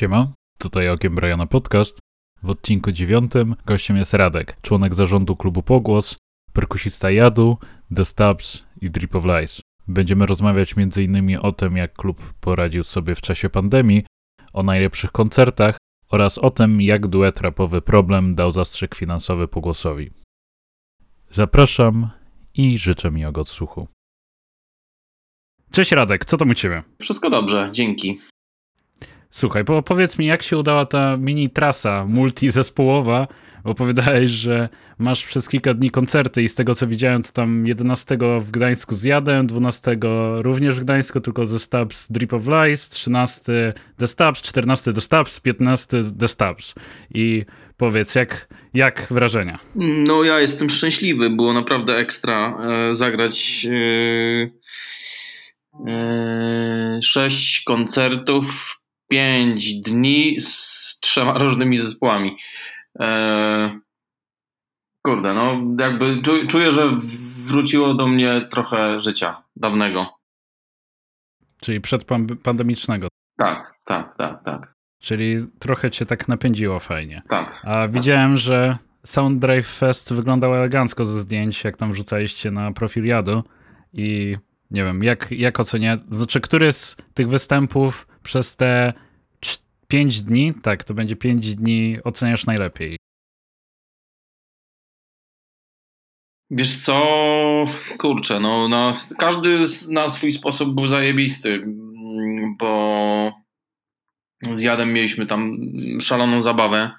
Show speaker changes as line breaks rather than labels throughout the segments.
Siema, tutaj Okiem Briana Podcast. W odcinku dziewiątym gościem jest Radek, członek zarządu klubu Pogłos, perkusista Jadu, The Stabs i Drip of Lies. Będziemy rozmawiać m.in. o tym, jak klub poradził sobie w czasie pandemii, o najlepszych koncertach oraz o tym, jak duet rapowy Problem dał zastrzyk finansowy Pogłosowi. Zapraszam i życzę miłego odsłuchu. Cześć Radek, co tam u Ciebie?
Wszystko dobrze, dzięki.
Słuchaj, po, powiedz mi, jak się udała ta mini trasa multizespołowa? Opowiadałeś, że masz przez kilka dni koncerty i z tego co widziałem, to tam 11 w Gdańsku z Jadem, 12 również w Gdańsku, tylko The Stabs Drip of Lies, 13 The Stabs, 14 The Stabs, 15 The Stabs. I powiedz, jak, jak wrażenia?
No ja jestem szczęśliwy, było naprawdę ekstra e, zagrać e, e, sześć koncertów pięć dni z trzema różnymi zespołami. Eee, kurde, no jakby czuję, że wróciło do mnie trochę życia dawnego.
Czyli przedpandemicznego.
Tak, tak, tak, tak.
Czyli trochę cię tak napędziło fajnie.
Tak.
A widziałem, że Sound Drive Fest wyglądał elegancko ze zdjęć, jak tam wrzucaliście na profil Jadu i nie wiem, jak, jak oceniać, znaczy który z tych występów przez te 5 dni, tak, to będzie 5 dni, oceniasz najlepiej?
Wiesz co, kurczę, no, no każdy na swój sposób był zajebisty, bo z Jadem mieliśmy tam szaloną zabawę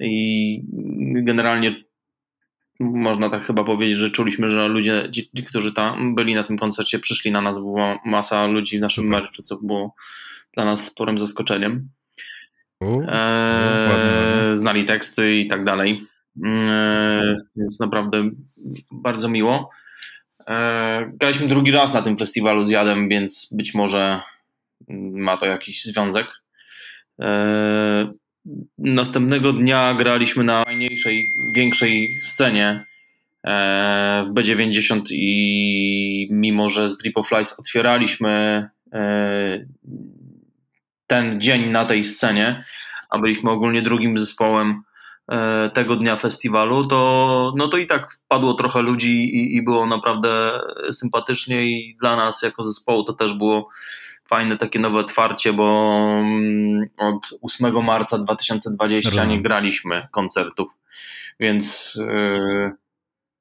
i generalnie można tak chyba powiedzieć, że czuliśmy, że ludzie, ci, którzy tam byli na tym koncercie, przyszli na nas, była masa ludzi w naszym merchu, co było dla nas sporym zaskoczeniem. Eee, znali teksty i tak dalej. Eee, więc naprawdę bardzo miło. Eee, graliśmy drugi raz na tym festiwalu z Jadem, więc być może ma to jakiś związek. Następnego dnia graliśmy na fajniejszej, większej scenie w B90 i mimo, że z Drip of Lies otwieraliśmy ten dzień na tej scenie, a byliśmy ogólnie drugim zespołem e, tego dnia festiwalu, to, no to i tak wpadło trochę ludzi i, i było naprawdę sympatycznie i dla nas jako zespołu to też było fajne takie nowe otwarcie, bo mm, od 8 marca 2020 nie graliśmy koncertów, więc yy,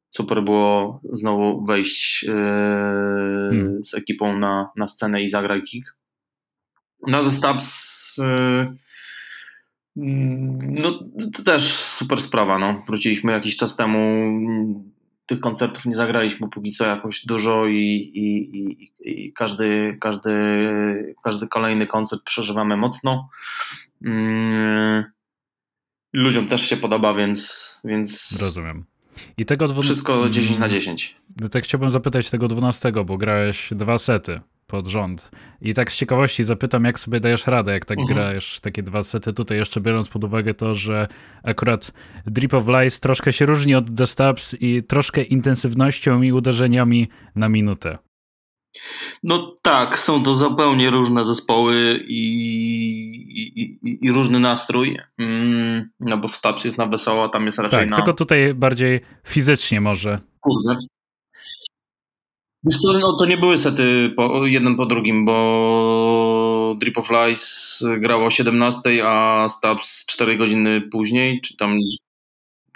super było znowu wejść yy, hmm. z ekipą na, na scenę i zagrać gig. Na zestaw no to też super sprawa, no. Wróciliśmy jakiś czas temu, tych koncertów nie zagraliśmy póki co jakoś dużo i, i, i, i każdy, każdy, każdy kolejny koncert przeżywamy mocno. Mm, ludziom też się podoba, więc, więc
Rozumiem. I tego
dwu... Wszystko 10 na 10.
Tak chciałbym zapytać tego 12, bo grałeś dwa sety pod rząd. I tak z ciekawości zapytam, jak sobie dajesz radę, jak tak mhm. grajesz takie dwa sety tutaj, jeszcze biorąc pod uwagę to, że akurat Drip of Lies troszkę się różni od The Stabs i troszkę intensywnością i uderzeniami na minutę.
No tak, są to zupełnie różne zespoły i, i, i różny nastrój. Mm, no bo w Stabs jest na wesoło, tam jest raczej
tak,
na...
tylko tutaj bardziej fizycznie może.
Kurde, Wiesz co, no to nie były sety po, jeden po drugim, bo Drip of Lies grało o 17, a Stabs 4 godziny później, czy tam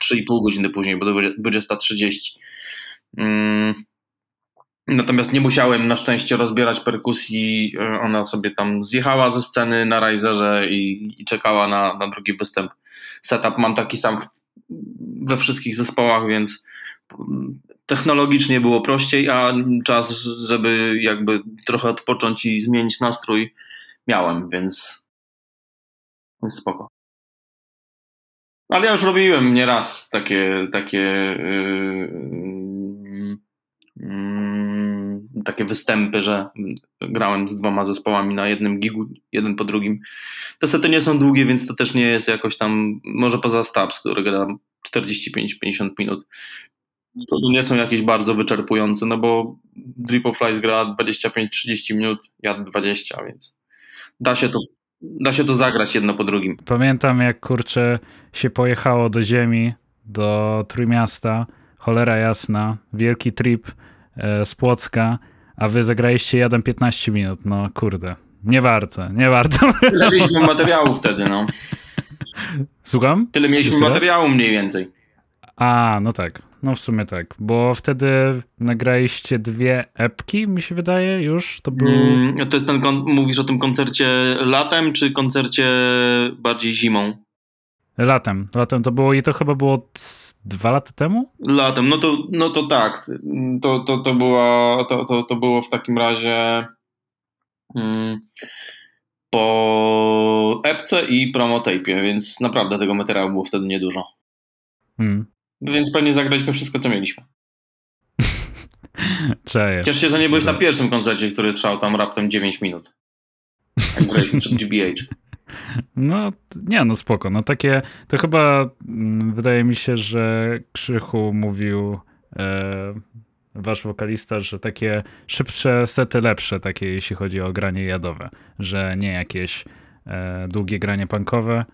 3,5 godziny później, bo 20.30. Mm. Natomiast nie musiałem na szczęście rozbierać perkusji. Ona sobie tam zjechała ze sceny na Riserze i, i czekała na, na drugi występ. Setup mam taki sam we wszystkich zespołach, więc technologicznie było prościej, a czas, żeby jakby trochę odpocząć i zmienić nastrój miałem, więc, więc spoko. Ale ja już robiłem nieraz takie, takie, yy, yy, takie występy, że grałem z dwoma zespołami na jednym gigu, jeden po drugim. Te sety nie są długie, więc to też nie jest jakoś tam, może poza Stabs, który gra 45-50 minut, to nie są jakieś bardzo wyczerpujące, no bo Drip of Flies gra 25-30 minut, ja 20, więc da się to da się to zagrać jedno po drugim.
Pamiętam jak kurczę się pojechało do ziemi, do Trójmiasta, cholera jasna, wielki trip e, z Płocka, a wy zagraliście jeden 15 minut, no kurde. Nie warto, nie warto.
Tyle mieliśmy materiału wtedy, no.
Słucham?
Tyle mieliśmy
Jeszcze raz?
materiału mniej więcej.
A, no tak. No w sumie tak, bo wtedy nagraliście dwie epki, mi się wydaje, już to był...
Mm, to jest ten, mówisz o tym koncercie latem, czy koncercie bardziej zimą?
Latem, latem to było i to chyba było dwa lata temu?
Latem, no to, no to tak. To, to, to, była, to, to, to było w takim razie mm, po epce i promotape'ie, więc naprawdę tego materiału było wtedy niedużo.
Hmm.
Więc pewnie zagraliśmy wszystko, co mieliśmy.
Cześć.
Cieszę się, że nie byłeś na pierwszym koncercie, który trwał tam raptem 9 minut. Jak graliśmy przed GBH.
No, nie, no spoko. No takie, to chyba mm, wydaje mi się, że Krzychu mówił e, wasz wokalista, że takie szybsze sety lepsze, takie jeśli chodzi o granie jadowe, że nie jakieś e, długie granie punkowe,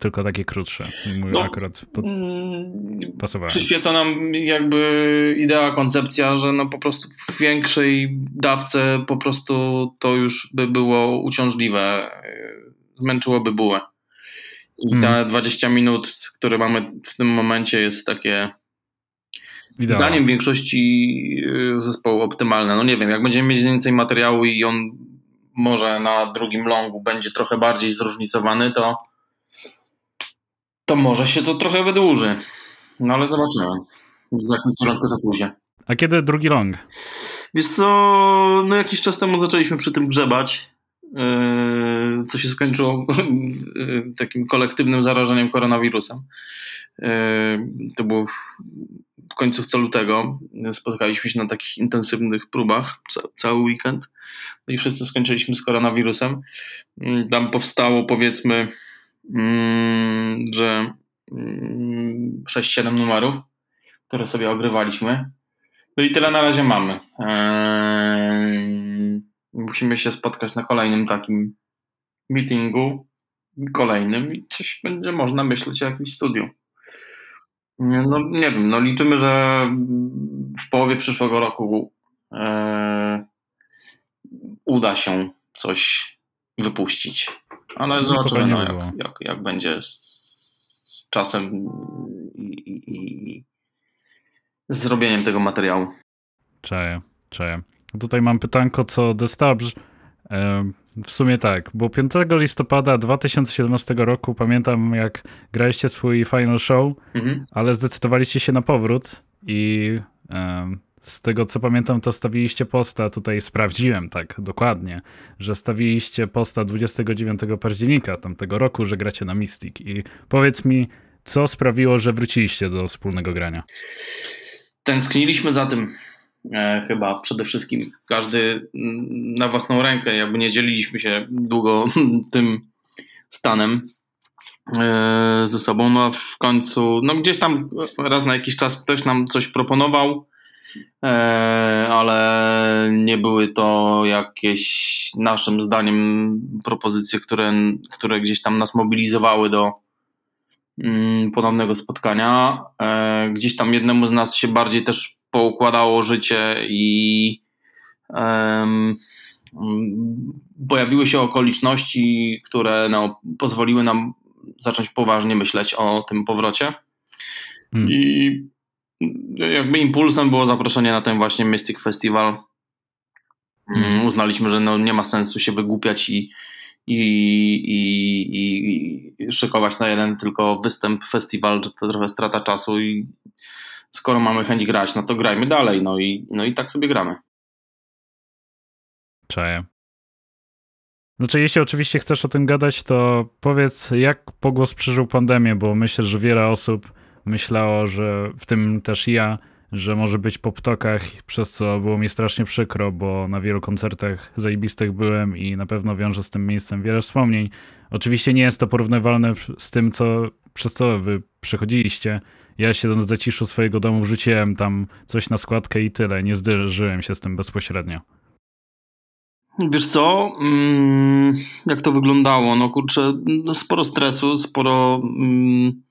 tylko takie krótsze. I Mój
No,
akurat pod,
Mm,
pasowałem.
Przyświeca nam jakby idea, koncepcja, że no po prostu w większej dawce po prostu to już by było uciążliwe, yy, zmęczyłoby bułę. I te
Mm.
20 minut, które mamy w tym momencie jest takie zdaniem większości yy, zespołu optymalne. No nie wiem, jak będziemy mieć więcej materiału i on może na drugim longu będzie trochę bardziej zróżnicowany, to to może się to trochę wydłuży. No ale zobaczymy. W jakim to pójdzie.
A kiedy drugi long?
Wiesz co, no jakiś czas temu zaczęliśmy przy tym grzebać, yy, co się skończyło yy, takim kolektywnym zarażeniem koronawirusem. Yy, To było w- końcówce lutego. Spotkaliśmy się na takich intensywnych próbach ca- cały weekend. No i wszyscy skończyliśmy z koronawirusem. Tam powstało powiedzmy, że mm, 6-7 numerów, które sobie ogrywaliśmy. No i tyle na razie mamy. Eee, musimy się spotkać na kolejnym takim meetingu, kolejnym i coś będzie można myśleć o jakimś studiu. No nie wiem, no liczymy, że w połowie przyszłego roku eee, uda się coś wypuścić. Ale zobaczymy, no, jak, jak, jak będzie z, z czasem i, i, i z zrobieniem tego materiału.
Czaję, czaję. Tutaj mam pytanko co The Stabs. Em, W sumie tak, bo 5 listopada 2017 roku pamiętam jak graliście swój final show,
Mhm.
ale zdecydowaliście się na powrót i z tego co pamiętam to stawiliście posta, tutaj sprawdziłem tak dokładnie, że stawiliście posta 29 października tamtego roku, że gracie na Mystic i powiedz mi, co sprawiło, że wróciliście do wspólnego grania?
Tęskniliśmy za tym e, chyba przede wszystkim. Każdy mm, na własną rękę, jakby nie dzieliliśmy się długo tym stanem e, ze sobą. No a w końcu, no gdzieś tam raz na jakiś czas ktoś nam coś proponował, ale nie były to jakieś naszym zdaniem propozycje, które, które gdzieś tam nas mobilizowały do mm, ponownego spotkania. E, Gdzieś tam jednemu z nas się bardziej też poukładało życie i mm, pojawiły się okoliczności, które no, pozwoliły nam zacząć poważnie myśleć o tym powrocie.
Hmm.
I jakby impulsem było zaproszenie na ten właśnie Mystic Festival. Mm,
Mhm.
Uznaliśmy, że no nie ma sensu się wygłupiać i, i, i, i szykować na jeden tylko występ, festiwal, że to trochę strata czasu i skoro mamy chęć grać, no to grajmy dalej, no i, no i tak sobie gramy.
Czaję. Znaczy, jeśli oczywiście chcesz o tym gadać, to powiedz, jak Pogłos przeżył pandemię, bo myślę, że wiele osób myślało, że w tym też ja, że może być po ptokach, przez co było mi strasznie przykro, bo na wielu koncertach zajebistych byłem i na pewno wiąże z tym miejscem wiele wspomnień. Oczywiście nie jest to porównywalne z tym, co, przez co wy przechodziliście. Ja siedząc w zaciszu swojego domu wrzuciłem tam coś na składkę i tyle. Nie zderzyłem się z tym bezpośrednio.
Wiesz co, mm, jak to wyglądało? No kurczę, no sporo stresu, sporo mm,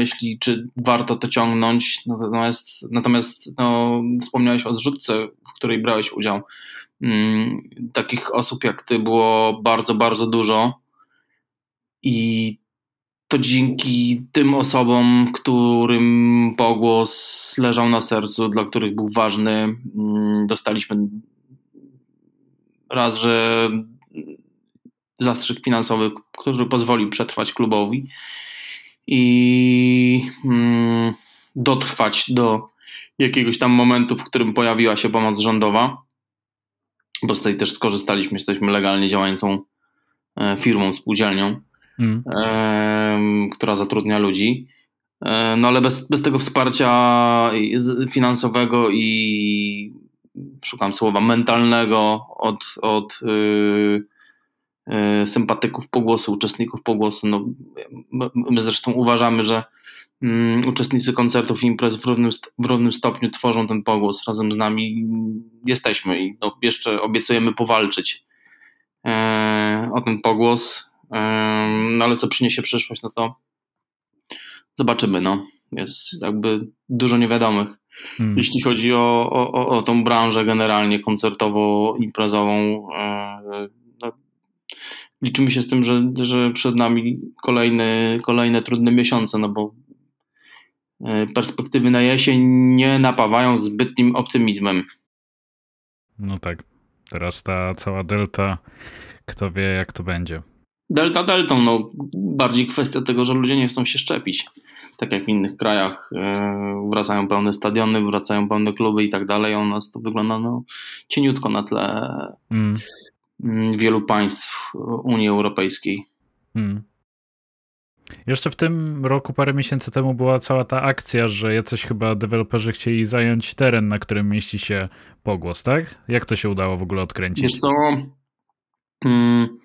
myśli, czy warto to ciągnąć. Natomiast, natomiast no, wspomniałeś o zrzutce, w której brałeś udział. Mm, takich osób jak ty było bardzo, bardzo dużo. I to dzięki tym osobom, którym pogłos leżał na sercu, dla których był ważny, mm, dostaliśmy raz, że zastrzyk finansowy, który pozwolił przetrwać klubowi i mm, dotrwać do jakiegoś tam momentu, w którym pojawiła się pomoc rządowa, bo z tej też skorzystaliśmy, jesteśmy legalnie działającą e, firmą, spółdzielnią mm. która zatrudnia ludzi. E, no ale bez, bez tego wsparcia finansowego i szukam słowa mentalnego od, od yy, sympatyków pogłosu, uczestników pogłosu. No, my, zresztą uważamy, że yy, uczestnicy koncertów i imprez w równym, w równym stopniu tworzą ten pogłos. Razem z nami jesteśmy i no, jeszcze obiecujemy powalczyć e, o ten pogłos no ale co przyniesie przyszłość, no to zobaczymy. No. Jest jakby dużo niewiadomych. Hmm. Jeśli chodzi o, o, o tą branżę generalnie koncertowo-imprezową, e, liczymy się z tym, że, że przed nami kolejne, kolejne trudne miesiące, no bo e, perspektywy na jesień nie napawają zbytnim optymizmem.
No tak. Teraz ta cała delta, kto wie jak to będzie.
Delta deltą, no bardziej kwestia tego, że ludzie nie chcą się szczepić. Tak jak w innych krajach yy, wracają pełne stadiony, wracają pełne kluby i tak dalej. U nas to wygląda no, cieniutko na tle mm. Wielu państw Unii Europejskiej. Mm.
Jeszcze w tym roku, parę miesięcy temu była cała ta akcja, że jacyś chyba deweloperzy chcieli zająć teren, na którym mieści się pogłos, tak? Jak to się udało w ogóle odkręcić?
Wiesz co, mm,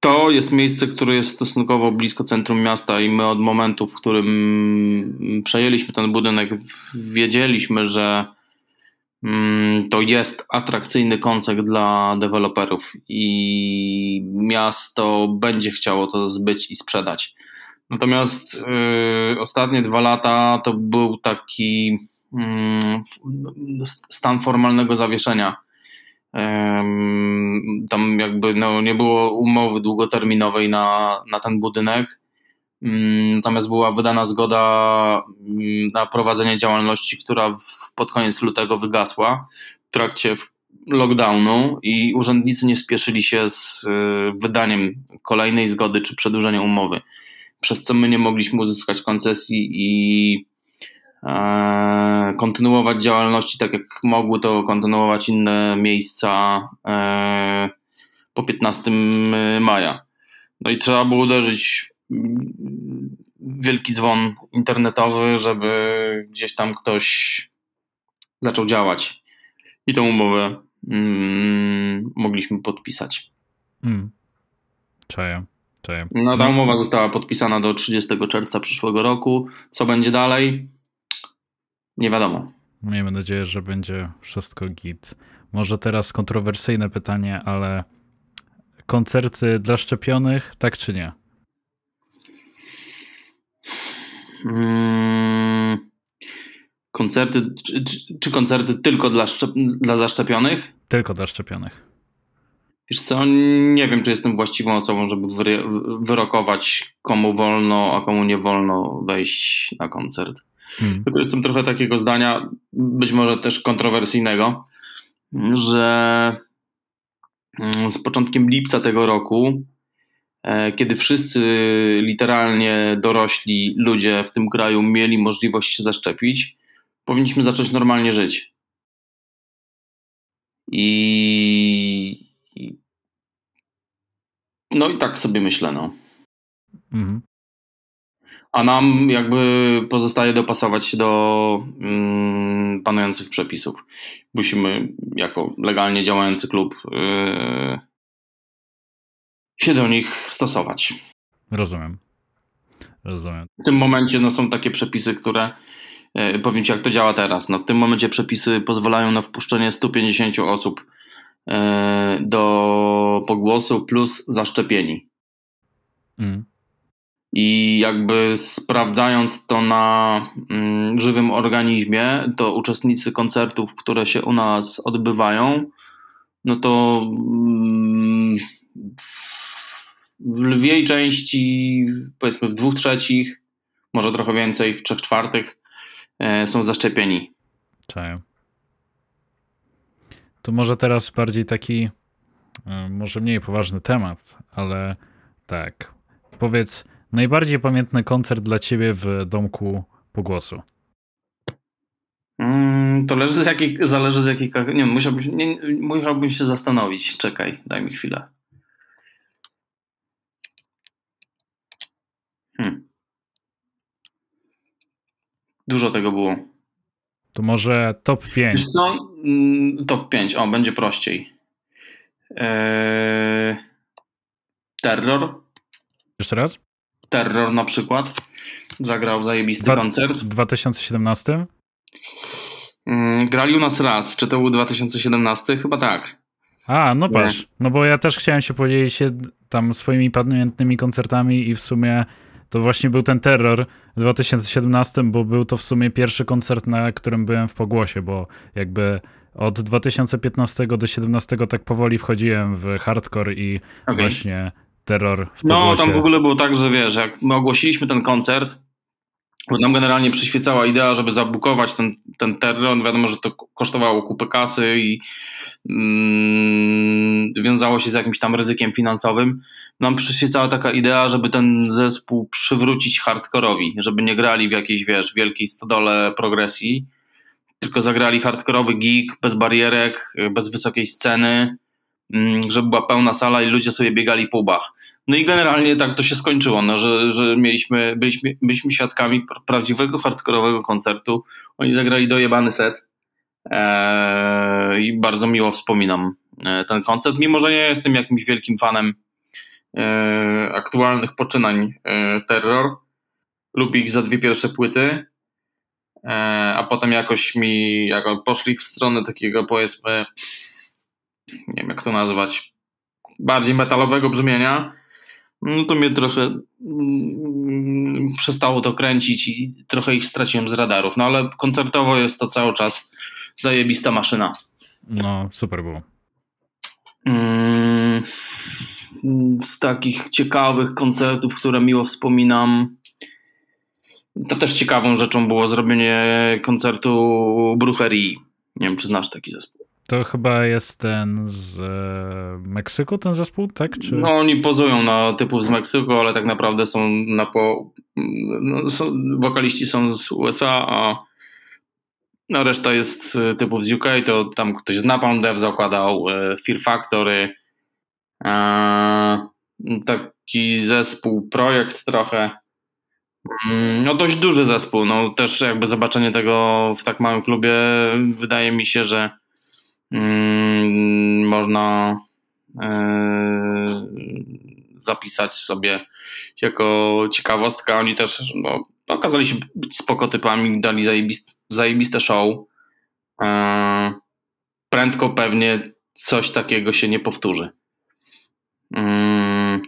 to jest miejsce, które jest stosunkowo blisko centrum miasta i my od momentu, w którym przejęliśmy ten budynek, wiedzieliśmy, że mm, to jest atrakcyjny koncept dla deweloperów i miasto będzie chciało to zbyć i sprzedać. Natomiast y, ostatnie dwa lata to był taki y, stan formalnego zawieszenia tam jakby no, nie było umowy długoterminowej na, na ten budynek. Mm, natomiast była wydana zgoda mm, na prowadzenie działalności, która w, pod koniec lutego wygasła w trakcie lockdownu i urzędnicy nie spieszyli się z y, wydaniem kolejnej zgody czy przedłużeniem umowy, przez co my nie mogliśmy uzyskać koncesji i E, kontynuować działalności tak jak mogły to kontynuować inne miejsca e, po 15 maja. No i trzeba było uderzyć wielki dzwon internetowy, żeby gdzieś tam ktoś zaczął działać. I tą umowę mm, mogliśmy podpisać. Hmm.
Czaję. Czaję.
No ta umowa została podpisana do 30 czerwca przyszłego roku. Co będzie dalej? nie wiadomo.
Miejmy nadzieję, że będzie wszystko git. Może teraz kontrowersyjne pytanie, ale koncerty dla szczepionych, tak czy nie?
Hmm, koncerty, czy, czy, koncerty tylko dla, dla zaszczepionych?
Tylko dla szczepionych.
Wiesz co, nie wiem, czy jestem właściwą osobą, żeby wyrokować, komu wolno, a komu nie wolno wejść na koncert. Hmm. Tylko jestem trochę takiego zdania, być może też kontrowersyjnego, że mm, z początkiem lipca tego roku, e, kiedy wszyscy literalnie dorośli ludzie w tym kraju mieli możliwość się zaszczepić, powinniśmy zacząć normalnie żyć. I. No i tak sobie myślę, no. Mhm a nam jakby pozostaje dopasować się do mm, panujących przepisów. Musimy jako legalnie działający klub yy, się do nich stosować.
Rozumiem. Rozumiem.
W tym momencie no, są takie przepisy, które powiem Ci, jak to działa teraz. No, w tym momencie przepisy pozwalają na wpuszczenie 150 osób e, do pogłosu plus zaszczepieni. Mm. I jakby sprawdzając to na mm, żywym organizmie, to uczestnicy koncertów, które się u nas odbywają, no to mm, w lwiej części, powiedzmy w dwóch trzecich, może trochę więcej, w trzech czwartych e, są zaszczepieni.
Czaję. To może teraz bardziej taki, e, może mniej poważny temat, ale tak. Powiedz, najbardziej pamiętny koncert dla ciebie w domku pogłosu?
Mm, to leży z jakich, zależy z jakich. Nie, musiałbym, nie, musiałbym się zastanowić. Czekaj, daj mi chwilę. Hmm. Dużo tego było.
To może top 5.
co? Mm, top 5. O, będzie prościej. Eee... Terror.
Jeszcze raz?
Terror na przykład. Zagrał zajebisty Dwa, koncert.
W 2017?
Mm, grali u nas raz. Czy to był 2017? Chyba tak.
A, no patrz. No bo ja też chciałem się podzielić się tam swoimi pamiętnymi koncertami i w sumie to właśnie był ten terror w 2017, bo był to w sumie pierwszy koncert, na którym byłem w pogłosie, bo jakby od 2015 do 2017 tak powoli wchodziłem w hardcore i okay. właśnie terror w
no,
pogłosie.
No, tam w ogóle było tak, że wiesz, jak my ogłosiliśmy ten koncert, bo nam generalnie przyświecała idea, żeby zabukować ten, ten terror. Wiadomo, że to kosztowało kupę kasy i mm, wiązało się z jakimś tam ryzykiem finansowym. Nam przyświecała taka idea, żeby ten zespół przywrócić hardkorowi, żeby nie grali w jakiejś, wiesz, wielkiej stodole progresji, tylko zagrali hardkorowy gig, bez barierek, bez wysokiej sceny, mm, żeby była pełna sala i ludzie sobie biegali po łbach. No i generalnie tak to się skończyło, no, że, że mieliśmy, byliśmy, byliśmy świadkami prawdziwego hardkorowego koncertu. Oni zagrali dojebany set eee, i bardzo miło wspominam e, ten koncert, mimo że nie jestem jakimś wielkim fanem e, aktualnych poczynań e, Terror. Lubię ich za dwie pierwsze płyty, e, a potem jakoś mi jak poszli w stronę takiego powiedzmy nie wiem jak to nazwać bardziej metalowego brzmienia no to mnie trochę mm, przestało to kręcić i trochę ich straciłem z radarów. No ale koncertowo jest to cały czas zajebista maszyna.
No, super było.
Mm, z takich ciekawych koncertów, które miło wspominam, to też ciekawą rzeczą było zrobienie koncertu Brucherii. Nie wiem, czy znasz taki zespół.
To chyba jest ten z e, Meksyku, ten zespół, tak? Czy...
No oni pozują na typów z Meksyku, ale tak naprawdę są na po... No, są, wokaliści są z USA, a no, reszta jest typów z UK, to tam ktoś z Napalm Dev zakładał, e, Fear Factory, taki zespół, projekt trochę. Mm, no dość duży zespół, no też jakby zobaczenie tego w tak małym klubie wydaje mi się, że można e, zapisać sobie jako ciekawostka. Oni też no, okazali się być spoko typami, dali zajebiste, zajebiste show. E, prędko pewnie coś takiego się nie powtórzy. Mm.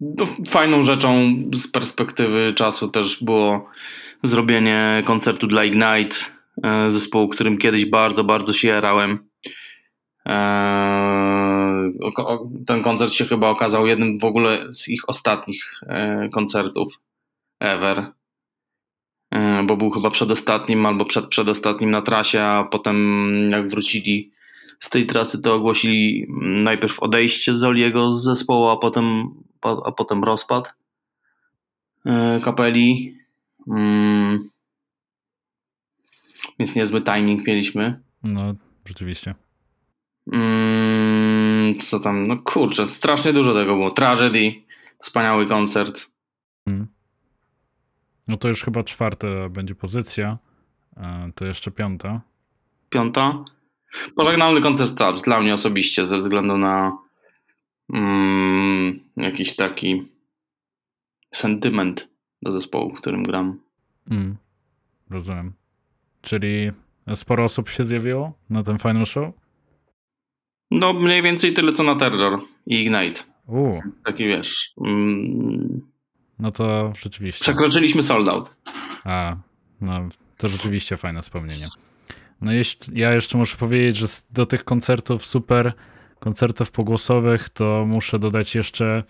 No, fajną rzeczą z perspektywy czasu też było zrobienie koncertu dla Ignite zespołu, którym kiedyś bardzo, bardzo się jarałem. E, ten koncert się chyba okazał jednym w ogóle z ich ostatnich e, koncertów ever, bo był chyba przedostatnim albo przed przedostatnim na trasie, a potem jak wrócili z tej trasy, to ogłosili najpierw odejście Zoliego z zespołu, a potem, a potem rozpad kapeli. Mm. Więc niezły timing mieliśmy.
No, rzeczywiście.
Mm, co tam? No kurczę, strasznie dużo tego było. Tragedy, wspaniały koncert. Hmm.
No to już chyba czwarta będzie pozycja. To jeszcze piąta.
Piąta? Pożegnalny koncert Stabs dla mnie osobiście ze względu na mm, jakiś taki sentyment do zespołu, w którym gram.
Mm, rozumiem. Czyli sporo osób się zjawiło na ten final show?
No mniej więcej tyle co na Terror i Ignite.
U.
Taki wiesz. Mm,
no to rzeczywiście.
Przekroczyliśmy sold out.
A, no to rzeczywiście fajne wspomnienie. No jeśli, ja jeszcze muszę powiedzieć, że do tych koncertów super, koncertów pogłosowych, to muszę dodać jeszcze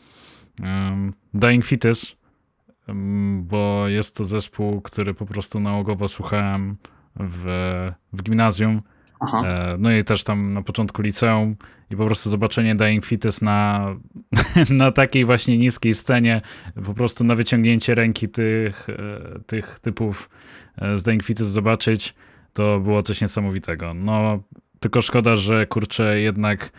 um, Dying Fetus, um, bo jest to zespół, który po prostu nałogowo słuchałem w, w gimnazjum. Aha. E, no i też tam na początku liceum i po prostu zobaczenie Dying Fetus na, na takiej właśnie niskiej scenie, po prostu na wyciągnięcie ręki tych, e, tych typów e, z Dying Fetus zobaczyć, to było coś niesamowitego. No, tylko szkoda, że kurczę, jednak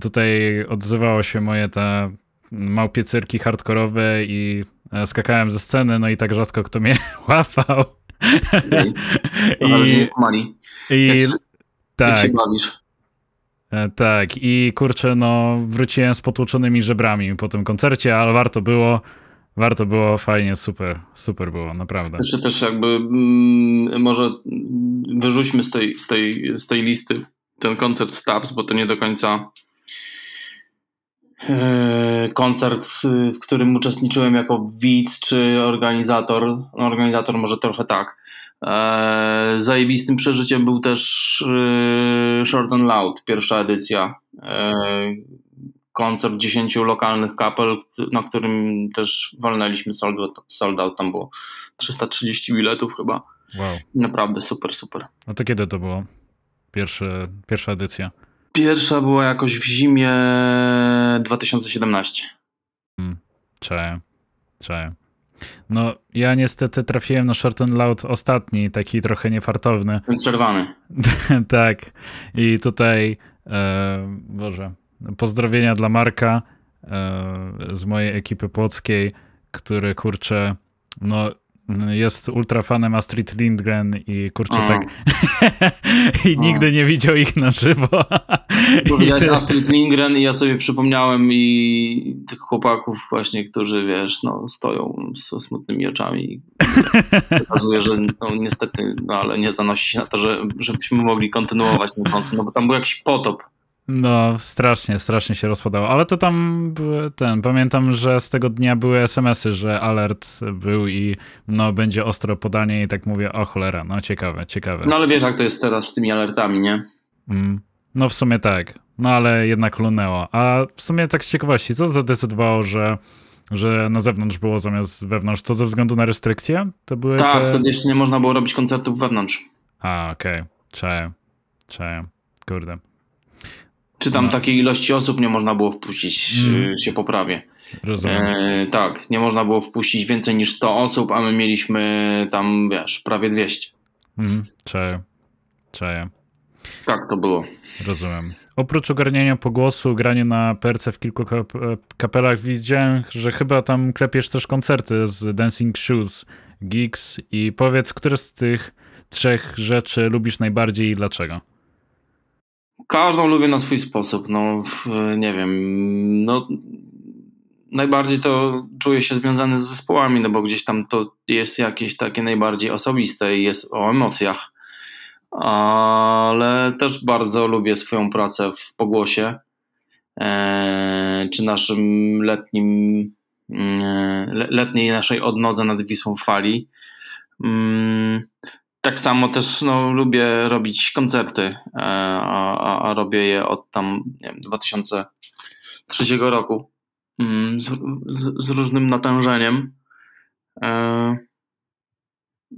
tutaj odzywało się moje te małpie cyrki hardkorowe i skakałem ze sceny, no i tak rzadko kto mnie łapał.
I, I, i
tak. Jak się bawisz. E, tak, i kurczę, no wróciłem z potłuczonymi żebrami po tym koncercie, ale warto było. Warto było, fajnie, super, super było, naprawdę.
Jeszcze też jakby mm, może wyrzućmy z tej, z, tej, z tej listy ten koncert Stabs, bo to nie do końca koncert, w którym uczestniczyłem jako widz czy organizator. No, organizator może trochę tak. E, zajebistym przeżyciem był też e, Short and Loud, pierwsza edycja. Koncert 10 lokalnych kapel, na którym też walnęliśmy sold out, sold out. Tam było 330 biletów chyba.
Wow.
Naprawdę super, super.
No to kiedy to było? Pierwszy, pierwsza edycja?
Pierwsza była jakoś w zimie 2017.
Hmm, czaję, czaję. No, ja niestety trafiłem na Short and Loud ostatni, taki trochę niefartowny.
Ten czerwony.
tak. I tutaj, e, Boże, pozdrowienia dla Marka e, z mojej ekipy płockiej, który kurczę, no jest ultrafanem Astrid Lindgren i kurczę tak i nigdy nie widział ich na żywo.
Powiedziałeś Astrid Lindgren i ja sobie przypomniałem i tych chłopaków właśnie, którzy wiesz, no stoją z smutnymi oczami pokazuje, że no niestety, no ale nie zanosi się na to, że, żebyśmy mogli kontynuować ten koncert, no bo tam był jakiś potop.
No, strasznie, strasznie się rozpadało. Ale to tam ten, pamiętam, że z tego dnia były SMS-y, że alert był i no będzie ostro podanie i tak mówię, o cholera, no ciekawe, ciekawe.
No ale wiesz, jak to jest teraz z tymi alertami, nie?
Mm, no w sumie tak, no ale jednak lunęło. A w sumie tak z ciekawości, co zadecydowało, że że na zewnątrz było zamiast wewnątrz, to ze względu na restrykcje? To były
tak, te... wtedy jeszcze nie można było robić koncertów wewnątrz.
A, okej, okay. czaję, czaję, kurde.
Czy tam no. takiej ilości osób nie można było wpuścić, mm. się poprawię.
Rozumiem. E,
tak, nie można było wpuścić więcej niż 100 osób, a my mieliśmy tam, wiesz, prawie 200.
Mm, czaję, czaję.
Tak to było.
Rozumiem. Oprócz ogarniania pogłosu, granie na perce w kilku kapelach, widziałem, że chyba tam klepiesz też koncerty z Dancing Shoes, Geeks i powiedz, które z tych trzech rzeczy lubisz najbardziej i dlaczego?
Każdą lubię na swój sposób. No, nie wiem. No, najbardziej to czuję się związany z zespołami, no bo gdzieś tam to jest jakieś takie najbardziej osobiste i jest o emocjach. Ale też bardzo lubię swoją pracę w pogłosie. E, czy naszym letnim, e, letniej naszej odnodze nad Wisłą Fali. Mm, tak samo też no, lubię robić koncerty, e, a, a, a robię je od tam wiem, 2003 roku mm, z, z, z różnym natężeniem.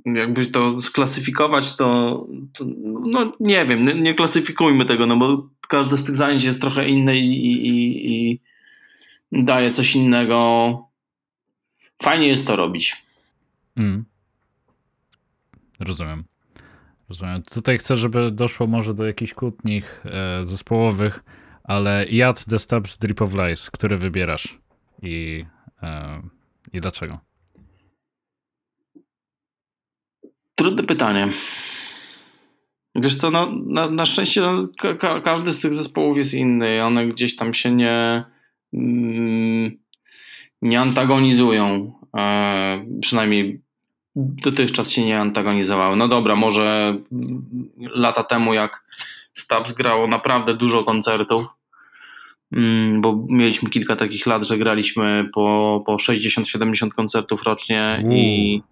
Jakbyś to sklasyfikować, to, to, no nie wiem, nie, nie, klasyfikujmy tego, no bo każde z tych zajęć jest trochę inne i, i, i daje coś innego. Fajnie jest to robić. Mm.
Rozumiem. Rozumiem. Tutaj chcę, żeby doszło może do jakichś kłótni e, zespołowych, ale jad The Steps Drip of Lies, który wybierasz i, e, i dlaczego?
Trudne pytanie. Wiesz co, no, na, na szczęście no, ka każdy z tych zespołów jest inny. One gdzieś tam się nie, mm, nie antagonizują. E, przynajmniej dotychczas się nie antagonizowały. No dobra, może lata temu jak Stabs grało naprawdę dużo koncertów, mm, bo mieliśmy kilka takich lat, że graliśmy po, po 60-70 koncertów rocznie i,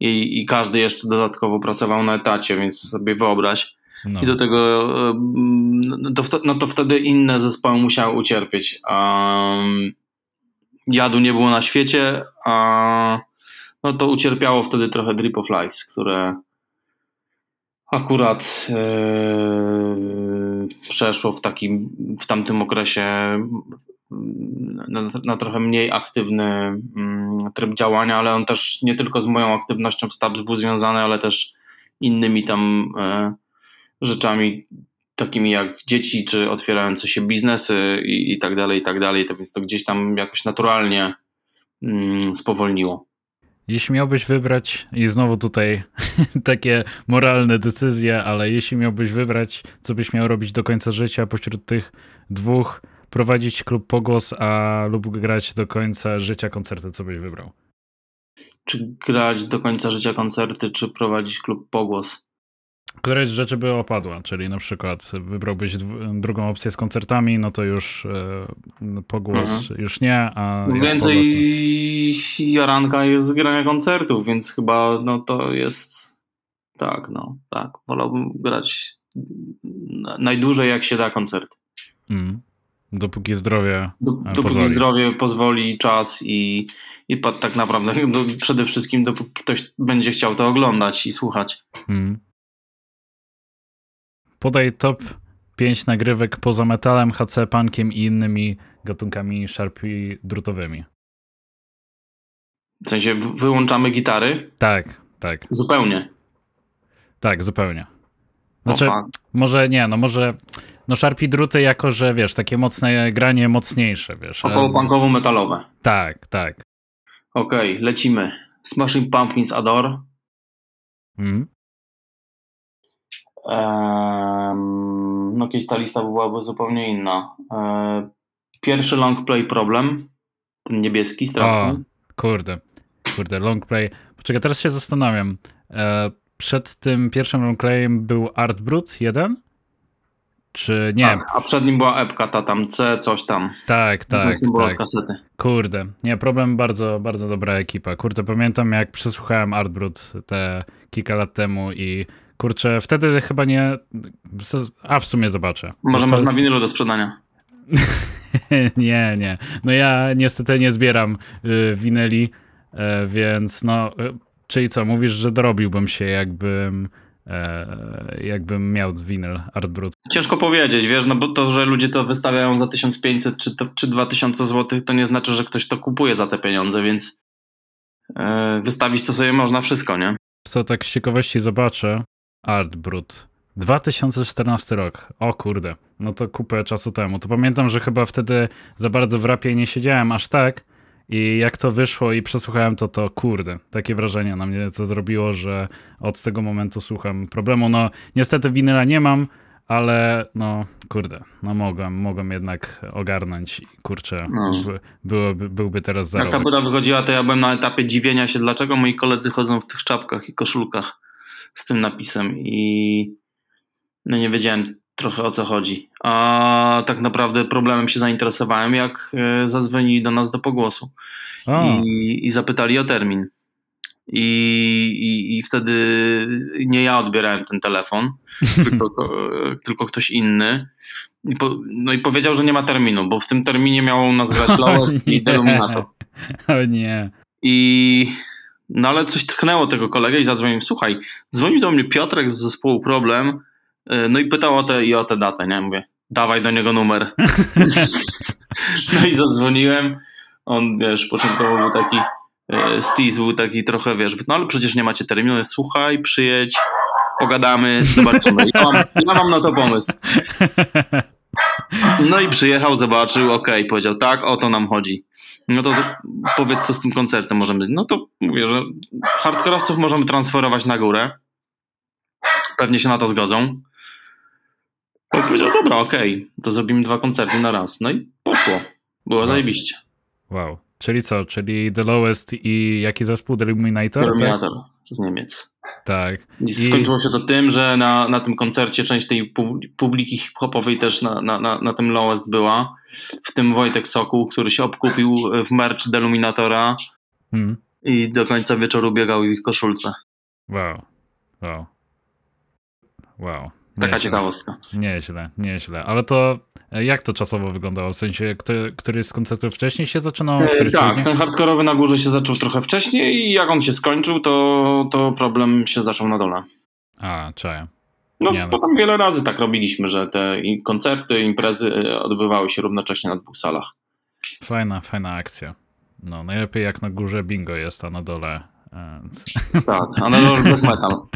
i, i każdy jeszcze dodatkowo pracował na etacie, więc sobie wyobraź. No. I do tego, no to, no to wtedy inne zespoły musiały ucierpieć. Um, jadu nie było na świecie, a no to ucierpiało wtedy trochę Drip of Lies, które akurat yy, przeszło w takim, w tamtym okresie na, na trochę mniej aktywny yy, tryb działania, ale on też nie tylko z moją aktywnością w Stabs był związany, ale też innymi tam yy, rzeczami takimi jak dzieci, czy otwierające się biznesy i, i tak dalej, i tak dalej, to więc to gdzieś tam jakoś naturalnie mm, spowolniło.
Jeśli miałbyś wybrać, i znowu tutaj takie moralne decyzje, ale jeśli miałbyś wybrać, co byś miał robić do końca życia pośród tych dwóch, prowadzić klub Pogłos, a lub grać do końca życia koncerty, co byś wybrał?
Czy grać do końca życia koncerty, czy prowadzić klub Pogłos?
Któreś rzeczy by opadła, czyli na przykład wybrałbyś drugą opcję z koncertami, no to już e, pogłos mhm. już nie, a...
Więcej pogłos... jaranka jest z grania koncertów, więc chyba no to jest... Tak, no, tak. Wolałbym grać najdłużej jak się da koncert. Mm.
Dopóki zdrowie
Do, Dopóki pozwoli. zdrowie pozwoli, czas i, i tak naprawdę przede wszystkim dopóki ktoś będzie chciał to oglądać i słuchać. Mm.
Podaj top 5 nagrywek poza metalem, HC, punkiem i innymi gatunkami sharpie drutowymi.
W sensie wyłączamy gitary?
Tak, tak.
Zupełnie.
Tak, zupełnie. Znaczy, może nie, no może no Sharpie druty jako, że wiesz, takie mocne granie, mocniejsze, wiesz.
Około punkowo-metalowe.
Tak, tak.
Okej, okay, lecimy. Smashing Pumpkins Adore. Mm no kiedyś ta lista byłaby zupełnie inna. E, pierwszy long play problem, ten niebieski, straszny.
Kurde, kurde, long play. Poczekaj, teraz się zastanawiam. E, przed tym pierwszym long playem był Art Brut 1? Czy nie? Tak,
a przed nim była epka, ta tam C, coś tam.
Tak, tak.
tak. kasety.
Kurde, nie, problem, bardzo, bardzo dobra ekipa. Kurde, pamiętam jak przesłuchałem Art Brut te kilka lat temu i Kurczę, wtedy chyba nie. A w sumie zobaczę.
Może masz na winylu do sprzedania.
nie, nie. No ja niestety nie zbieram y, winyli, y, więc no. Czyli co, mówisz, że dorobiłbym się, jakbym. E, jakbym miał winyl Artbrut.
Ciężko powiedzieć, wiesz, no bo to, że ludzie to wystawiają za 1500 czy, to, czy 2000 zł, to nie znaczy, że ktoś to kupuje za te pieniądze, więc e, wystawić to sobie można wszystko, nie?
Co tak z ciekawości zobaczę, Art Brut. 2014 rok. O kurde, no to kupę czasu temu. To pamiętam, że chyba wtedy za bardzo w rapie nie siedziałem aż tak. I jak to wyszło i przesłuchałem to, to kurde, takie wrażenie na mnie to zrobiło, że od tego momentu słucham problemu. No niestety winyla nie mam, ale no kurde, no mogłem, mogłem jednak ogarnąć i kurczę, no. byłoby, byłby teraz zarobek.
Jak ta buda wychodziła, to ja byłem na etapie dziwienia się, dlaczego moi koledzy chodzą w tych czapkach i koszulkach z tym napisem i no nie wiedziałem trochę o co chodzi. A tak naprawdę problemem się zainteresowałem, jak e, zadzwonili do nas do pogłosu i, i, zapytali o termin. I, i, I wtedy nie ja odbierałem ten telefon, tylko, tylko ktoś inny. I po, no i powiedział, że nie ma terminu, bo w tym terminie miał nas grać Lowest i Deluminator.
O nie.
I no ale coś tknęło tego kolegę i zadzwonił. Słuchaj, dzwonił do mnie Piotrek z zespołu Problem, no i pytał o tę i o tę datę, nie? Mówię, dawaj do niego numer. no i zadzwoniłem. On, wiesz, początkowo był taki, y, Steez był taki trochę, wiesz, no ale przecież nie macie terminu, słuchaj, przyjedź, pogadamy, zobaczymy. Ja mam, ja mam na to pomysł. No i przyjechał, zobaczył, okej, okay, powiedział, tak, o to nam chodzi. No to, to powiedz, co z tym koncertem możemy. No to mówię, że hardkorowców możemy transferować na górę. Pewnie się na to zgodzą. On powiedział, dobra, okej, okay, to zrobimy dwa koncerty na raz. No i poszło. Było wow. zajebiście.
Wow. Czyli co? Czyli The Lowest i jaki zespół? The Illuminator?
Illuminator tak? z Niemiec.
Tak.
I skończyło się to tym, że na, na tym koncercie część tej publiki hip-hopowej też na, na, na, na tym Lowest była. W tym Wojtek Sokół, który się obkupił w merch Deluminatora hmm. i do końca wieczoru biegał w ich koszulce.
Wow. Wow. Wow.
Taka ciekawostka.
Nieźle, nieźle. Ale to e, jak to czasowo wyglądało? W sensie, kto, który z koncertów wcześniej się zaczynał?
E, tak, później? ten hardkorowy na górze się zaczął trochę wcześniej i jak on się skończył, to, to problem się zaczął na dole.
A, czaję.
No, Nie, no. potem wiele razy tak robiliśmy, że te koncerty, imprezy e, odbywały się równocześnie na dwóch salach.
Fajna, fajna akcja. No, najlepiej jak na górze bingo jest, a na dole
tak, analog black metal.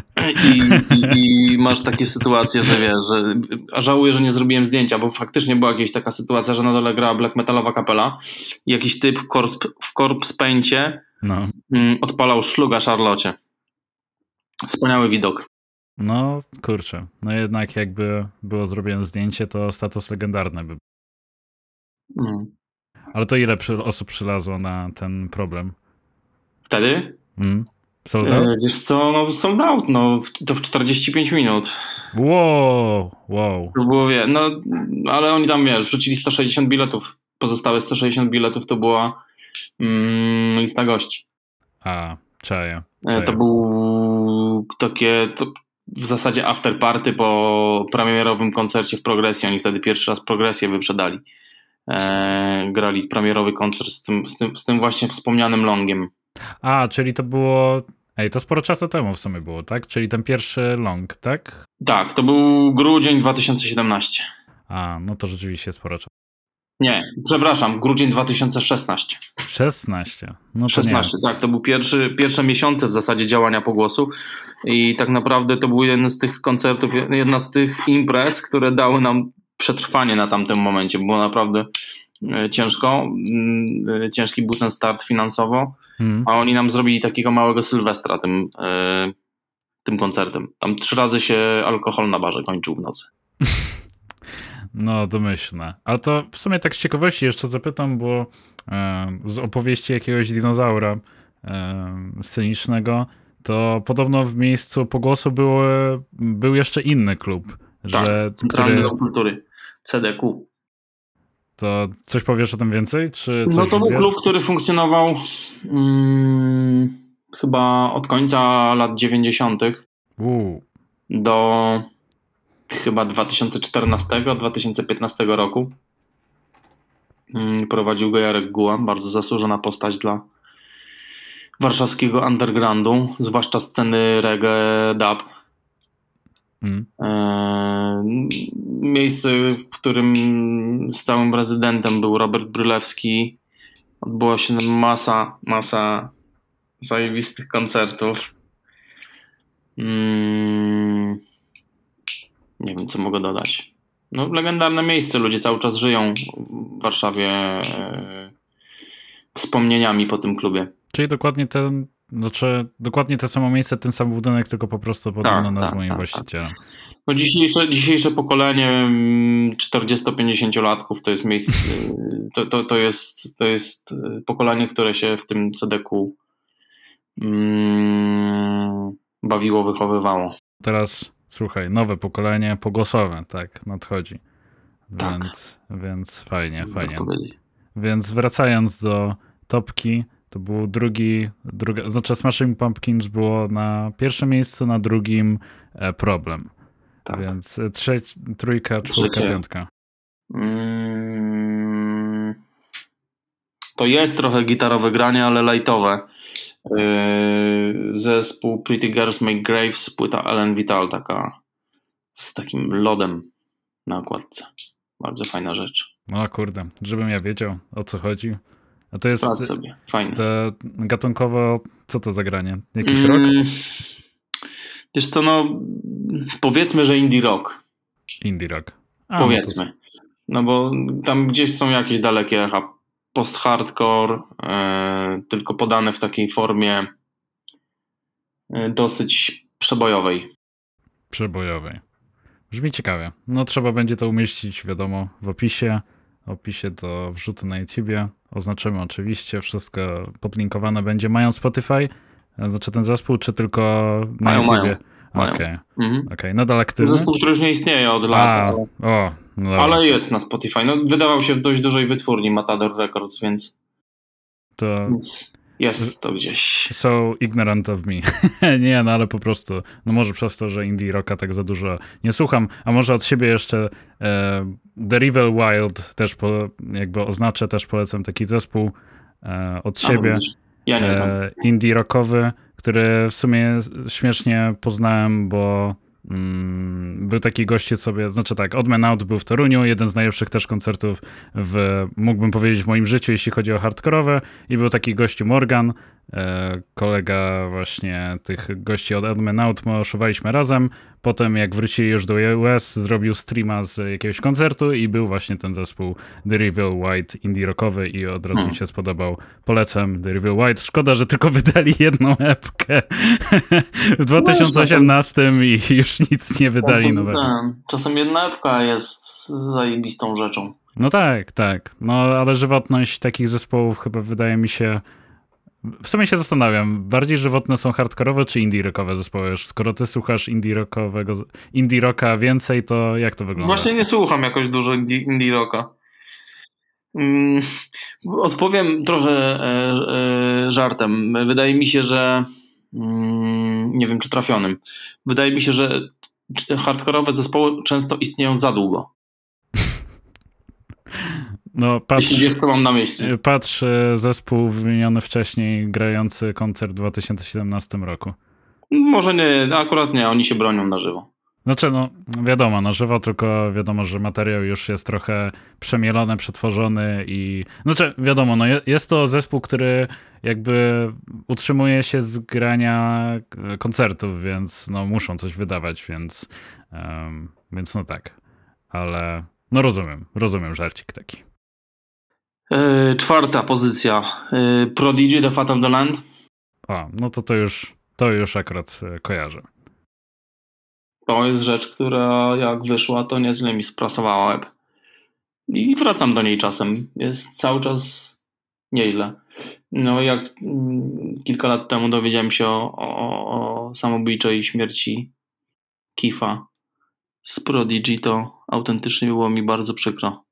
I, i, I, masz takie sytuacje, że wiesz, że żałuję, że nie zrobiłem zdjęcia, bo faktycznie była jakaś taka sytuacja, że na dole grała black metalowa kapela i jakiś typ w paincie no. Mm, odpalał szluga Charlotte. Wspaniały widok.
No, kurczę. No jednak jakby było zrobione zdjęcie, to status legendarny by no. Ale to ile osób przylazło na ten problem?
Wtedy?
Mm. Sold out?
E, wiesz co, no sold out, no to w 45 minut.
Wow, wow.
To było, wie, no ale oni tam, wiesz, wrzucili 160 biletów, pozostałe 160 biletów to była mm, lista gości.
A, czaję.
czaję. To był takie, to w zasadzie after party po premierowym koncercie w Progresji, oni wtedy pierwszy raz Progresję wyprzedali. E, grali premierowy koncert z tym, z, tym, z tym właśnie wspomnianym longiem.
A, czyli to było. Ej, to sporo czasu temu w sumie było, tak? Czyli ten pierwszy long, tak?
Tak, to był grudzień 2017.
A, no to rzeczywiście sporo czasu.
Nie, przepraszam, grudzień 2016.
16. No
16, nie. tak, to był pierwszy, pierwsze miesiące w zasadzie działania pogłosu i tak naprawdę to był jeden z tych koncertów, jedna z tych imprez, które dały nam przetrwanie na tamtym momencie. Było naprawdę E, ciężko, mm, e, ciężki był ten start finansowo, hmm. a oni nam zrobili takiego małego Sylwestra tym, e, tym koncertem. Tam trzy razy się alkohol na barze kończył w nocy.
No, domyślne. Ale to w sumie tak z ciekawości jeszcze zapytam, bo z opowieści jakiegoś dinozaura scenicznego, to podobno w miejscu pogłosu był, był jeszcze inny klub.
Tak, że, Centralny który... Kultury, CDQ.
To coś powiesz o tym więcej? Czy
no to był wie? klub, który funkcjonował hmm, chyba od końca lat 90.
Uu.
do chyba 2014-2015 roku. Hmm, prowadził go Jarek Guła, bardzo zasłużona postać dla warszawskiego undergroundu, zwłaszcza sceny reggae dub. Mm. Miejsce, w którym stałym rezydentem był Robert Brylewski. Odbyła się masa, masa zajebistych koncertów. Mm. Nie wiem, co mogę dodać. No, legendarne miejsce. Ludzie cały czas żyją w Warszawie e, wspomnieniami po tym klubie.
Czyli dokładnie ten znaczy, dokładnie to samo miejsce, ten sam budynek, tylko po prostu podobno tak, nazwą tak, tak, właścicielem. Tak.
No dzisiejsze, dzisiejsze pokolenie 40-50 mm, to jest miejsce, to, to, to, jest, to jest y, pokolenie, które się w tym CDK mm, bawiło, wychowywało.
Teraz słuchaj, nowe pokolenie pogłosowe, tak, nadchodzi. Tak. Więc, więc fajnie, fajnie. Więc wracając do topki, to był drugi, druga, znaczy Smashing Pumpkins było na pierwszym miejscu, na drugim e, Problem. Tak. Więc e, trzeć, trójka, czwórka, Trzecie. piątka. Mm,
to jest trochę gitarowe granie, ale lightowe. Yy, zespół Pretty Girls Make Graves, płyta Ellen Vital, taka z takim lodem na okładce. Bardzo fajna rzecz.
No kurde, żebym ja wiedział o co chodzi.
A to jest. Sprawdź sobie, fajnie.
Gatunkowo, co to za granie? Jakiś mm, rock?
Wiesz co, no powiedzmy, że indie rock.
Indie rock.
A, powiedzmy. No, to... no bo tam gdzieś są jakieś dalekie echa. Post-hardcore, e, tylko podane w takiej formie e, dosyć przebojowej.
Przebojowej. Brzmi ciekawie. No trzeba będzie to umieścić, wiadomo, w opisie opisie do wrzutu na YouTubie. oznaczymy oczywiście, wszystko podlinkowane będzie. Mają Spotify? Znaczy ten zespół, czy tylko na
mają,
YouTubie?
Okej,
okay. mhm. okay. nadal aktywny?
Zespół, który już nie istnieje od lat.
A, o, no
ale jest na Spotify. No, wydawał się w dość dużej wytwórni Matador Records, więc...
To...
Więc jest to gdzieś.
So ignorant of me. nie, no ale po prostu, no może przez to, że indie rocka tak za dużo nie słucham, a może od siebie jeszcze e, The Rival Wild też po, jakby oznaczę, też polecam taki zespół e, od siebie.
Ja nie znam.
E, indie rockowy, który w sumie śmiesznie poznałem, bo był taki goście sobie, znaczy tak, Odd Man Out był w Toruniu, jeden z najlepszych też koncertów w, mógłbym powiedzieć, w moim życiu, jeśli chodzi o hardkorowe. I był taki gościu Morgan, e, kolega właśnie tych gości od Odd Man Out, my oszowaliśmy razem, potem jak wrócili już do US, zrobił streama z jakiegoś koncertu i był właśnie ten zespół The Reveal White, indie rockowy i od razu mi hmm. się spodobał. Polecam The Reveal White. Szkoda, że tylko wydali jedną epkę w 2018 i już nic nie wydali czasem, nowego.
Czasem jedna epka jest zajebistą rzeczą.
No tak, tak. No ale żywotność takich zespołów chyba wydaje mi się w sumie się zastanawiam, bardziej żywotne są hardkorowe czy indie rockowe zespoły? Skoro ty słuchasz indie rockowego, indie rocka więcej, to jak to wygląda?
Właśnie nie słucham jakoś dużo indie, indie rocka. Mm, odpowiem trochę e, e, żartem. Wydaje mi się, że mm, nie wiem czy trafionym. Wydaje mi się, że hardkorowe zespoły często istnieją za długo.
No, patrz,
Jeśli wiesz, co mam na myśli.
Patrz, e, zespół wymieniony wcześniej, grający koncert w 2017 roku.
Może nie, akurat nie, oni się bronią na żywo.
Znaczy, no wiadomo, na żywo, tylko wiadomo, że materiał już jest trochę przemielony, przetworzony i... Znaczy, wiadomo, no jest to zespół, który jakby utrzymuje się z grania e, koncertów, więc no muszą coś wydawać, więc, um, więc no tak. Ale no rozumiem, rozumiem żarcik taki.
Yy, czwarta pozycja. Yy, Prodigy, The Fat of the Land.
A, no to to już, to już akurat e, kojarzę.
To jest rzecz, która jak wyszła, to niezle mi sprasowała web. I wracam do niej czasem. Jest cały czas nieźle. No jak mm, kilka lat temu dowiedziałem się o, o, o samobójczej śmierci Kifa z Prodigy, to autentycznie było mi bardzo przykro.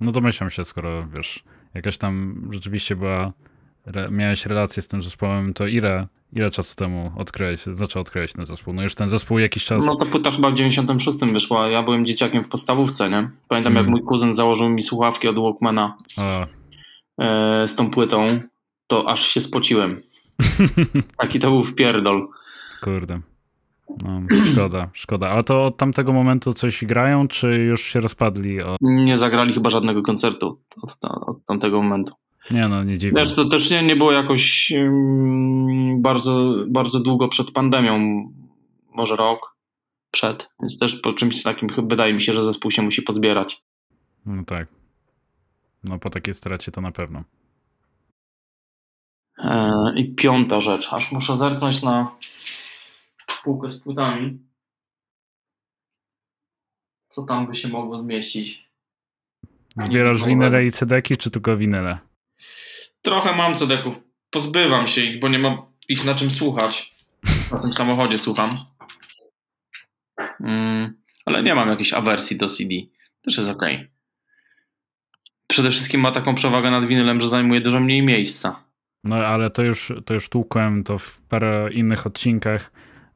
No domyślam się, skoro wiesz, jakaś tam rzeczywiście była, re, miałeś relację z tym zespołem, to ile, ile czasu temu odkryłeś, zaczął odkryłeś ten zespół? No już ten zespół jakiś czas...
No to płyta chyba w 96 wyszła, ja byłem dzieciakiem w podstawówce, nie? Pamiętam hmm. jak mój kuzyn założył mi słuchawki od Walkmana e, z tą płytą, to aż się spociłem. Taki to był wpierdol.
Kurde. No, szkoda, szkoda. Ale to od tamtego momentu coś grają, czy już się rozpadli? O...
Nie zagrali chyba żadnego koncertu od, od tamtego momentu.
Nie no, nie dziwne.
Wiesz, to też nie, nie było jakoś um, bardzo, bardzo długo przed pandemią, może rok przed, więc też po czymś takim wydaje mi się, że zespół się musi pozbierać.
No tak. No po takiej stracie to na pewno.
E, I piąta rzecz, aż muszę zerknąć na półkę z płytami. Co tam by się mogło zmieścić?
Zbierasz winyle i cedeki, czy tylko winyle?
Trochę mam cedeków. Pozbywam się ich, bo nie mam ich na czym słuchać. Na tym samochodzie słucham. Mm, ale nie mam jakiejś awersji do CD. Też jest ok. Przede wszystkim ma taką przewagę nad winylem, że zajmuje dużo mniej miejsca.
No ale to już, to już tłukłem to w parę innych odcinkach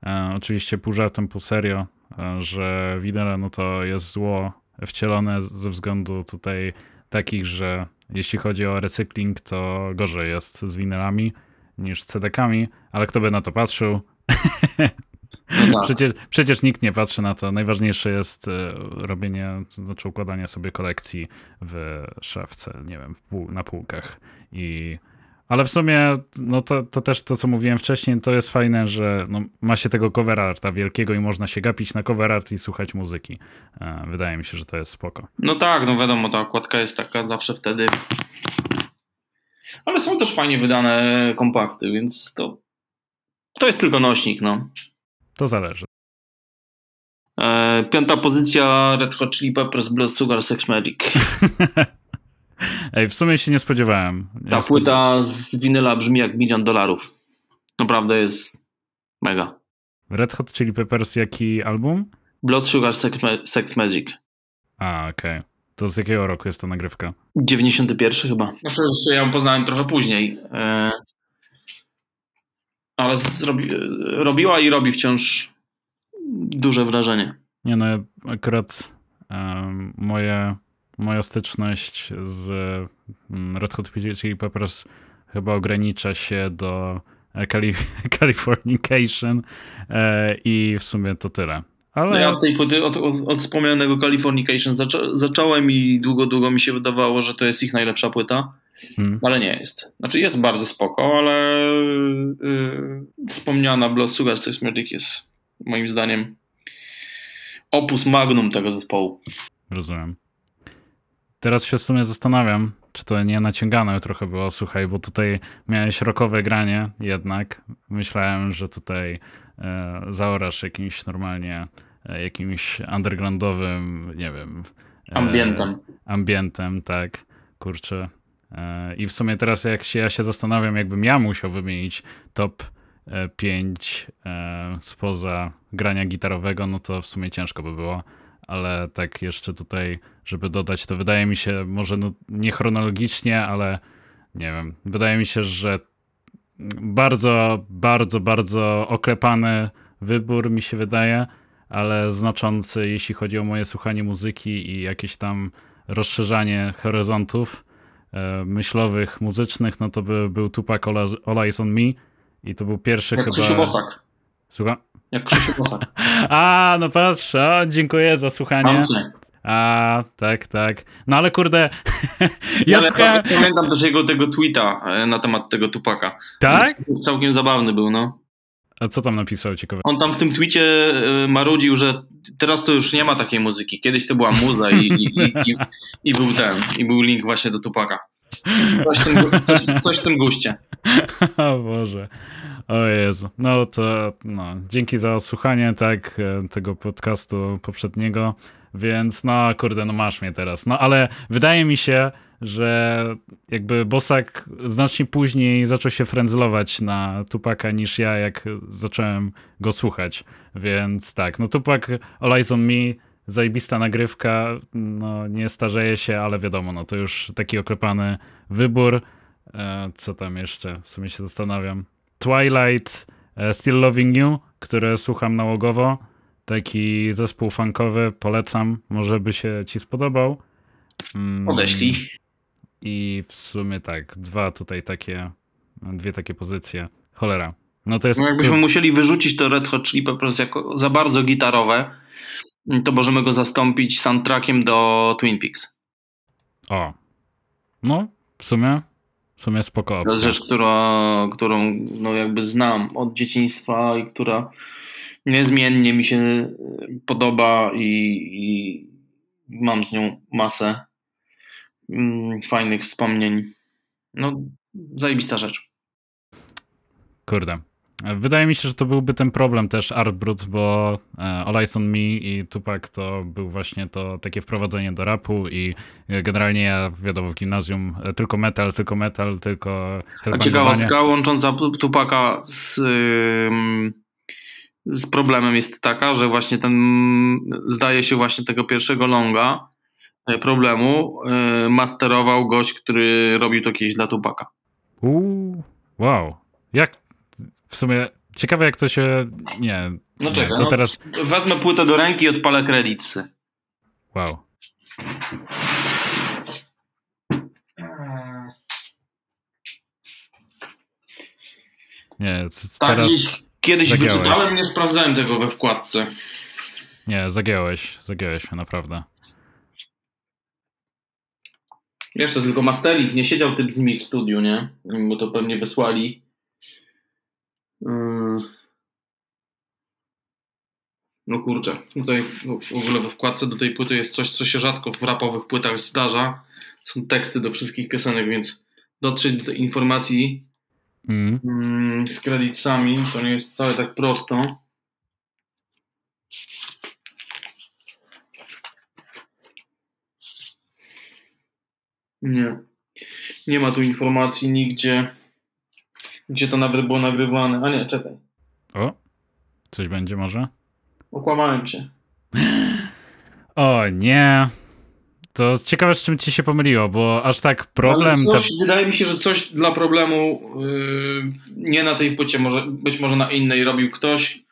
E, oczywiście pół żartem, pół serio, e, że wideo no to jest zło wcielone ze względu tutaj takich, że jeśli chodzi o recykling, to gorzej jest z winylami niż z CD-kami, ale kto by na to patrzył? No tak. przecież, przecież nikt nie patrzy na to. Najważniejsze jest e, robienie, znaczy układanie sobie kolekcji w szafce, nie wiem, na półkach i ale w sumie, no to, to też to, co mówiłem wcześniej, to jest fajne, że no, ma się tego cover arta wielkiego i można się gapić na cover art i słuchać muzyki. E, wydaje mi się, że to jest spoko.
No tak, no wiadomo, ta okładka jest taka zawsze wtedy. Ale są też fajnie wydane kompakty, więc to, to jest tylko nośnik, no.
To zależy.
E, piąta pozycja Red Hot Chili Peppers Blood Sugar Sex Magic.
Ej, w sumie się nie spodziewałem.
Ta płyta z winyla brzmi jak milion dolarów. Naprawdę jest mega.
Red Hot Chili Peppers jaki album?
Blood Sugar Sex, Ma- Sex Magic.
A, okej. To z jakiego roku jest ta nagrywka?
91 chyba. Znaczy, jeszcze ja ją poznałem trochę później. E, ale zrobi, robiła i robi wciąż duże wrażenie.
Nie no, akurat moje, moja styczność z mm, Red Hot Chili Peppers chyba ogranicza się do e, Cali Californication e, i w sumie to tyle. Ale
No ja od tej płyty, od, od, od wspomnianego Californication zaczą, zacząłem i długo, długo mi się wydawało, że to jest ich najlepsza płyta,
mm,
ale nie jest. Znaczy jest bardzo spoko, ale yy, wspomniana Blood Sugar Sex Magic jest moim zdaniem opus magnum tego zespołu.
rozumiem. Teraz się w sumie zastanawiam, czy to nie naciągane trochę było, słuchaj, bo tutaj miałeś rokowe granie jednak. Myślałem, że tutaj e, zaorasz jakimś normalnie, e, jakimś undergroundowym, nie wiem. e,
Ambientem.
ambientem, tak, kurczę. E, I w sumie teraz jak się, ja się zastanawiam, jakbym ja musiał wymienić top 5 spoza grania gitarowego, no to w sumie ciężko by było, ale tak jeszcze tutaj, żeby dodać, to wydaje mi się, może no, nie chronologicznie, ale nie wiem, wydaje mi się, że bardzo, bardzo, bardzo oklepany wybór mi się wydaje, ale znaczący, jeśli chodzi o moje słuchanie muzyki i jakieś tam rozszerzanie horyzontów e, myślowych, muzycznych, no to by był Tupac All, All Eyes on Me i to był pierwszy
Jak
chyba...
Krzysiu Bosak.
Słucham?
Jak Krzysiu Bosak.
A, no patrz, a, dziękuję za słuchanie.
Andrzej.
A, tak, tak. No ale kurde, ja
Ale
słuchałem...
Pamiętam też jego tego tweeta e, na temat tego Tupaka.
Tak?
Całkiem zabawny był, no.
A co tam napisał ciekawe?
On tam w tym twicie e, marudził, że teraz to już nie ma takiej muzyki. Kiedyś to była muza i, i, i, i był ten, i był link właśnie do Tupaka. Coś w tym, coś, coś w tym guście.
O Boże. O Jezu. No to no, dzięki za odsłuchanie tak e, tego podcastu poprzedniego. Więc no kurde, no masz mnie teraz. No ale wydaje mi się, że jakby Bosak znacznie później zaczął się frędzlować na Tupaka niż ja, jak zacząłem go słuchać. Więc tak, no Tupak All Eyes on Me, zajebista nagrywka, no nie starzeje się, ale wiadomo, no to już taki oklepany wybór. E, Co tam jeszcze? W sumie się zastanawiam. Twilight, e, Still Loving You, które słucham nałogowo. Taki zespół funkowy, polecam. Może by się ci spodobał. Mm,
Odeślij.
I w sumie tak, dwa tutaj takie, dwie takie pozycje. Cholera. No to jest.
No jakbyśmy musieli wyrzucić to Red Hot Chili Peppers jako za bardzo gitarowe, to możemy go zastąpić soundtrackiem do Twin Peaks.
O. No, w sumie. W sumie spoko.
To jest rzecz, która, którą no jakby znam od dzieciństwa i która niezmiennie mi się podoba i, i mam z nią masę mm, fajnych wspomnień. No, zajebista rzecz.
Kurde. Wydaje mi się, że to byłby ten problem też Art Brut, bo e, All Eyes on Me i Tupac to był właśnie to takie wprowadzenie do rapu i e, generalnie ja wiadomo w gimnazjum e, tylko metal, tylko metal, tylko
A ciekawostka łącząca Tupaka z, z problemem jest taka, że właśnie ten, zdaje się właśnie tego pierwszego longa problemu masterował gość, który robił to kiedyś dla Tupaka.
Uuu, wow. Jak w sumie ciekawe jak to się nie,
No
nie
czekaj,
to
no,
teraz
wezmę płytę do ręki i odpalę kredytsy.
wow. Nie,
Tak,
teraz
kiedyś
zagiąłeś.
wyczytałem, nie sprawdzałem tego we wkładce.
nie, zagiąłeś, zagiąłeś mnie naprawdę.
To tylko mastering, nie siedział typ z nimi w studiu, nie? Bo to pewnie wysłali. Yy. No kurczę, tutaj w w ogóle we wkładce do tej płyty jest coś, co się rzadko w rapowych płytach zdarza. Są teksty do wszystkich piosenek, więc dotrzeć do tej informacji
Mm.
mm, z kredytami to nie jest wcale tak prosto. Nie. Nie ma tu informacji nigdzie, gdzie to nawet było nagrywane. A nie, czekaj.
O, coś będzie może?
Okłamałem cię.
O nie. To ciekawe, z czym ci się pomyliło, bo aż tak problem.
Coś,
te-
Wydaje mi się, że coś dla problemu yy, nie na tej płycie, może, być może na innej robił ktoś,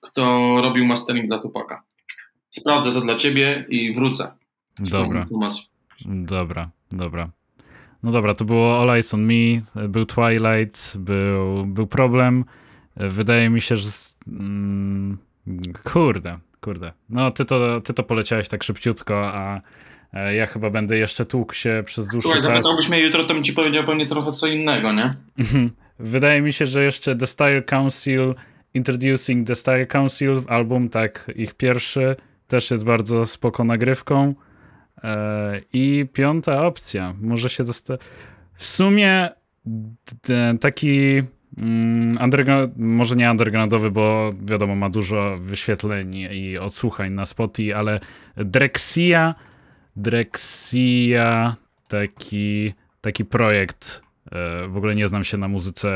kto robił mastering dla Tupaka. Sprawdzę to dla ciebie i wrócę.
Dobra, dobra, dobra. No dobra, to było All Eyes on Me, był Twilight, był, był problem. Wydaje mi się, że. Mm, kurde, kurde. No, ty to, ty to poleciałeś tak szybciutko, a e, ja chyba będę jeszcze tłukł się przez dłuższy
Słuchaj,
czas.
zapytałbyś mnie jutro, to bym ci powiedział pewnie trochę co innego, nie?
Mhm. Wydaje mi się, że jeszcze The Style Council, Introducing the Style Council, album, tak, ich pierwszy, też jest bardzo spoko nagrywką. E, I piąta opcja, może się zosta- W sumie taki mm, underground, może nie undergroundowy, bo wiadomo, ma dużo wyświetleń i odsłuchań na Spotify, ale Drexia, Drexia, taki, taki projekt E, W ogóle nie znam się na muzyce,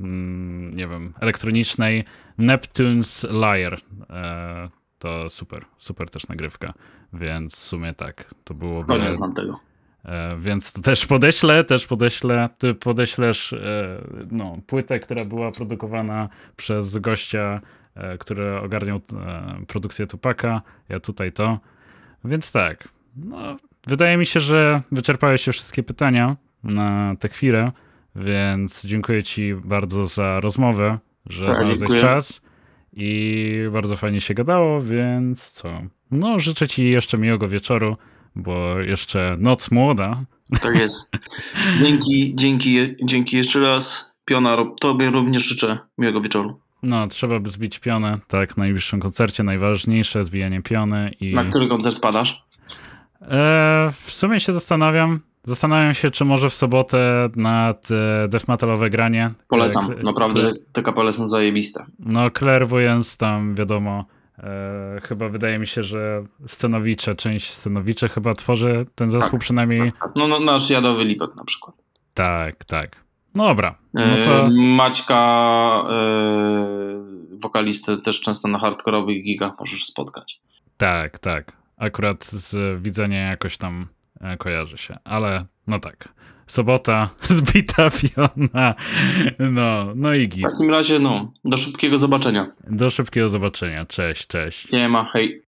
mm, nie wiem, elektronicznej. Neptune's Liar. E, To super, super też nagrywka. Więc w sumie tak, to byłoby.
To nie znam tego.
E, Więc to też podeślę, też podeślę. Ty podeślesz e, no, płytę, która była produkowana przez gościa, e, który ogarniał produkcję Tupaka. Ja tutaj to. Więc tak. No, wydaje mi się, że wyczerpały się wszystkie pytania na tę chwilę, więc dziękuję Ci bardzo za rozmowę, że
Ja
znalazłeś czas i bardzo fajnie się gadało, więc co? No, życzę Ci jeszcze miłego wieczoru, bo jeszcze noc młoda.
Tak jest. Dzięki, dzięki, dzięki jeszcze raz. Piona, tobie również życzę miłego wieczoru.
No, trzeba by zbić pionę, tak, w najbliższym koncercie najważniejsze, zbijanie piony i...
Na który koncert padasz?
E, w sumie się zastanawiam. Zastanawiam się, czy może w sobotę nad e, death metalowe granie.
Polecam,
E,
naprawdę te kapele są zajebiste.
No, Clairvoyance tam wiadomo. E, chyba wydaje mi się, że scenowicze, część scenowicze chyba tworzy ten zespół
Tak.
przynajmniej.
No, no nasz Jadowy Lipek na przykład.
Tak, tak. No dobra. No
E,
to
Maćka, e, wokalistę też często na hardkorowych gigach możesz spotkać.
tak, tak. Akurat z widzenia jakoś tam kojarzy się. Ale no tak. Sobota, zbita piona. No, no i
W
git.
takim razie, no, do szybkiego zobaczenia.
Do szybkiego zobaczenia. Cześć, cześć.
Nie ma, hej.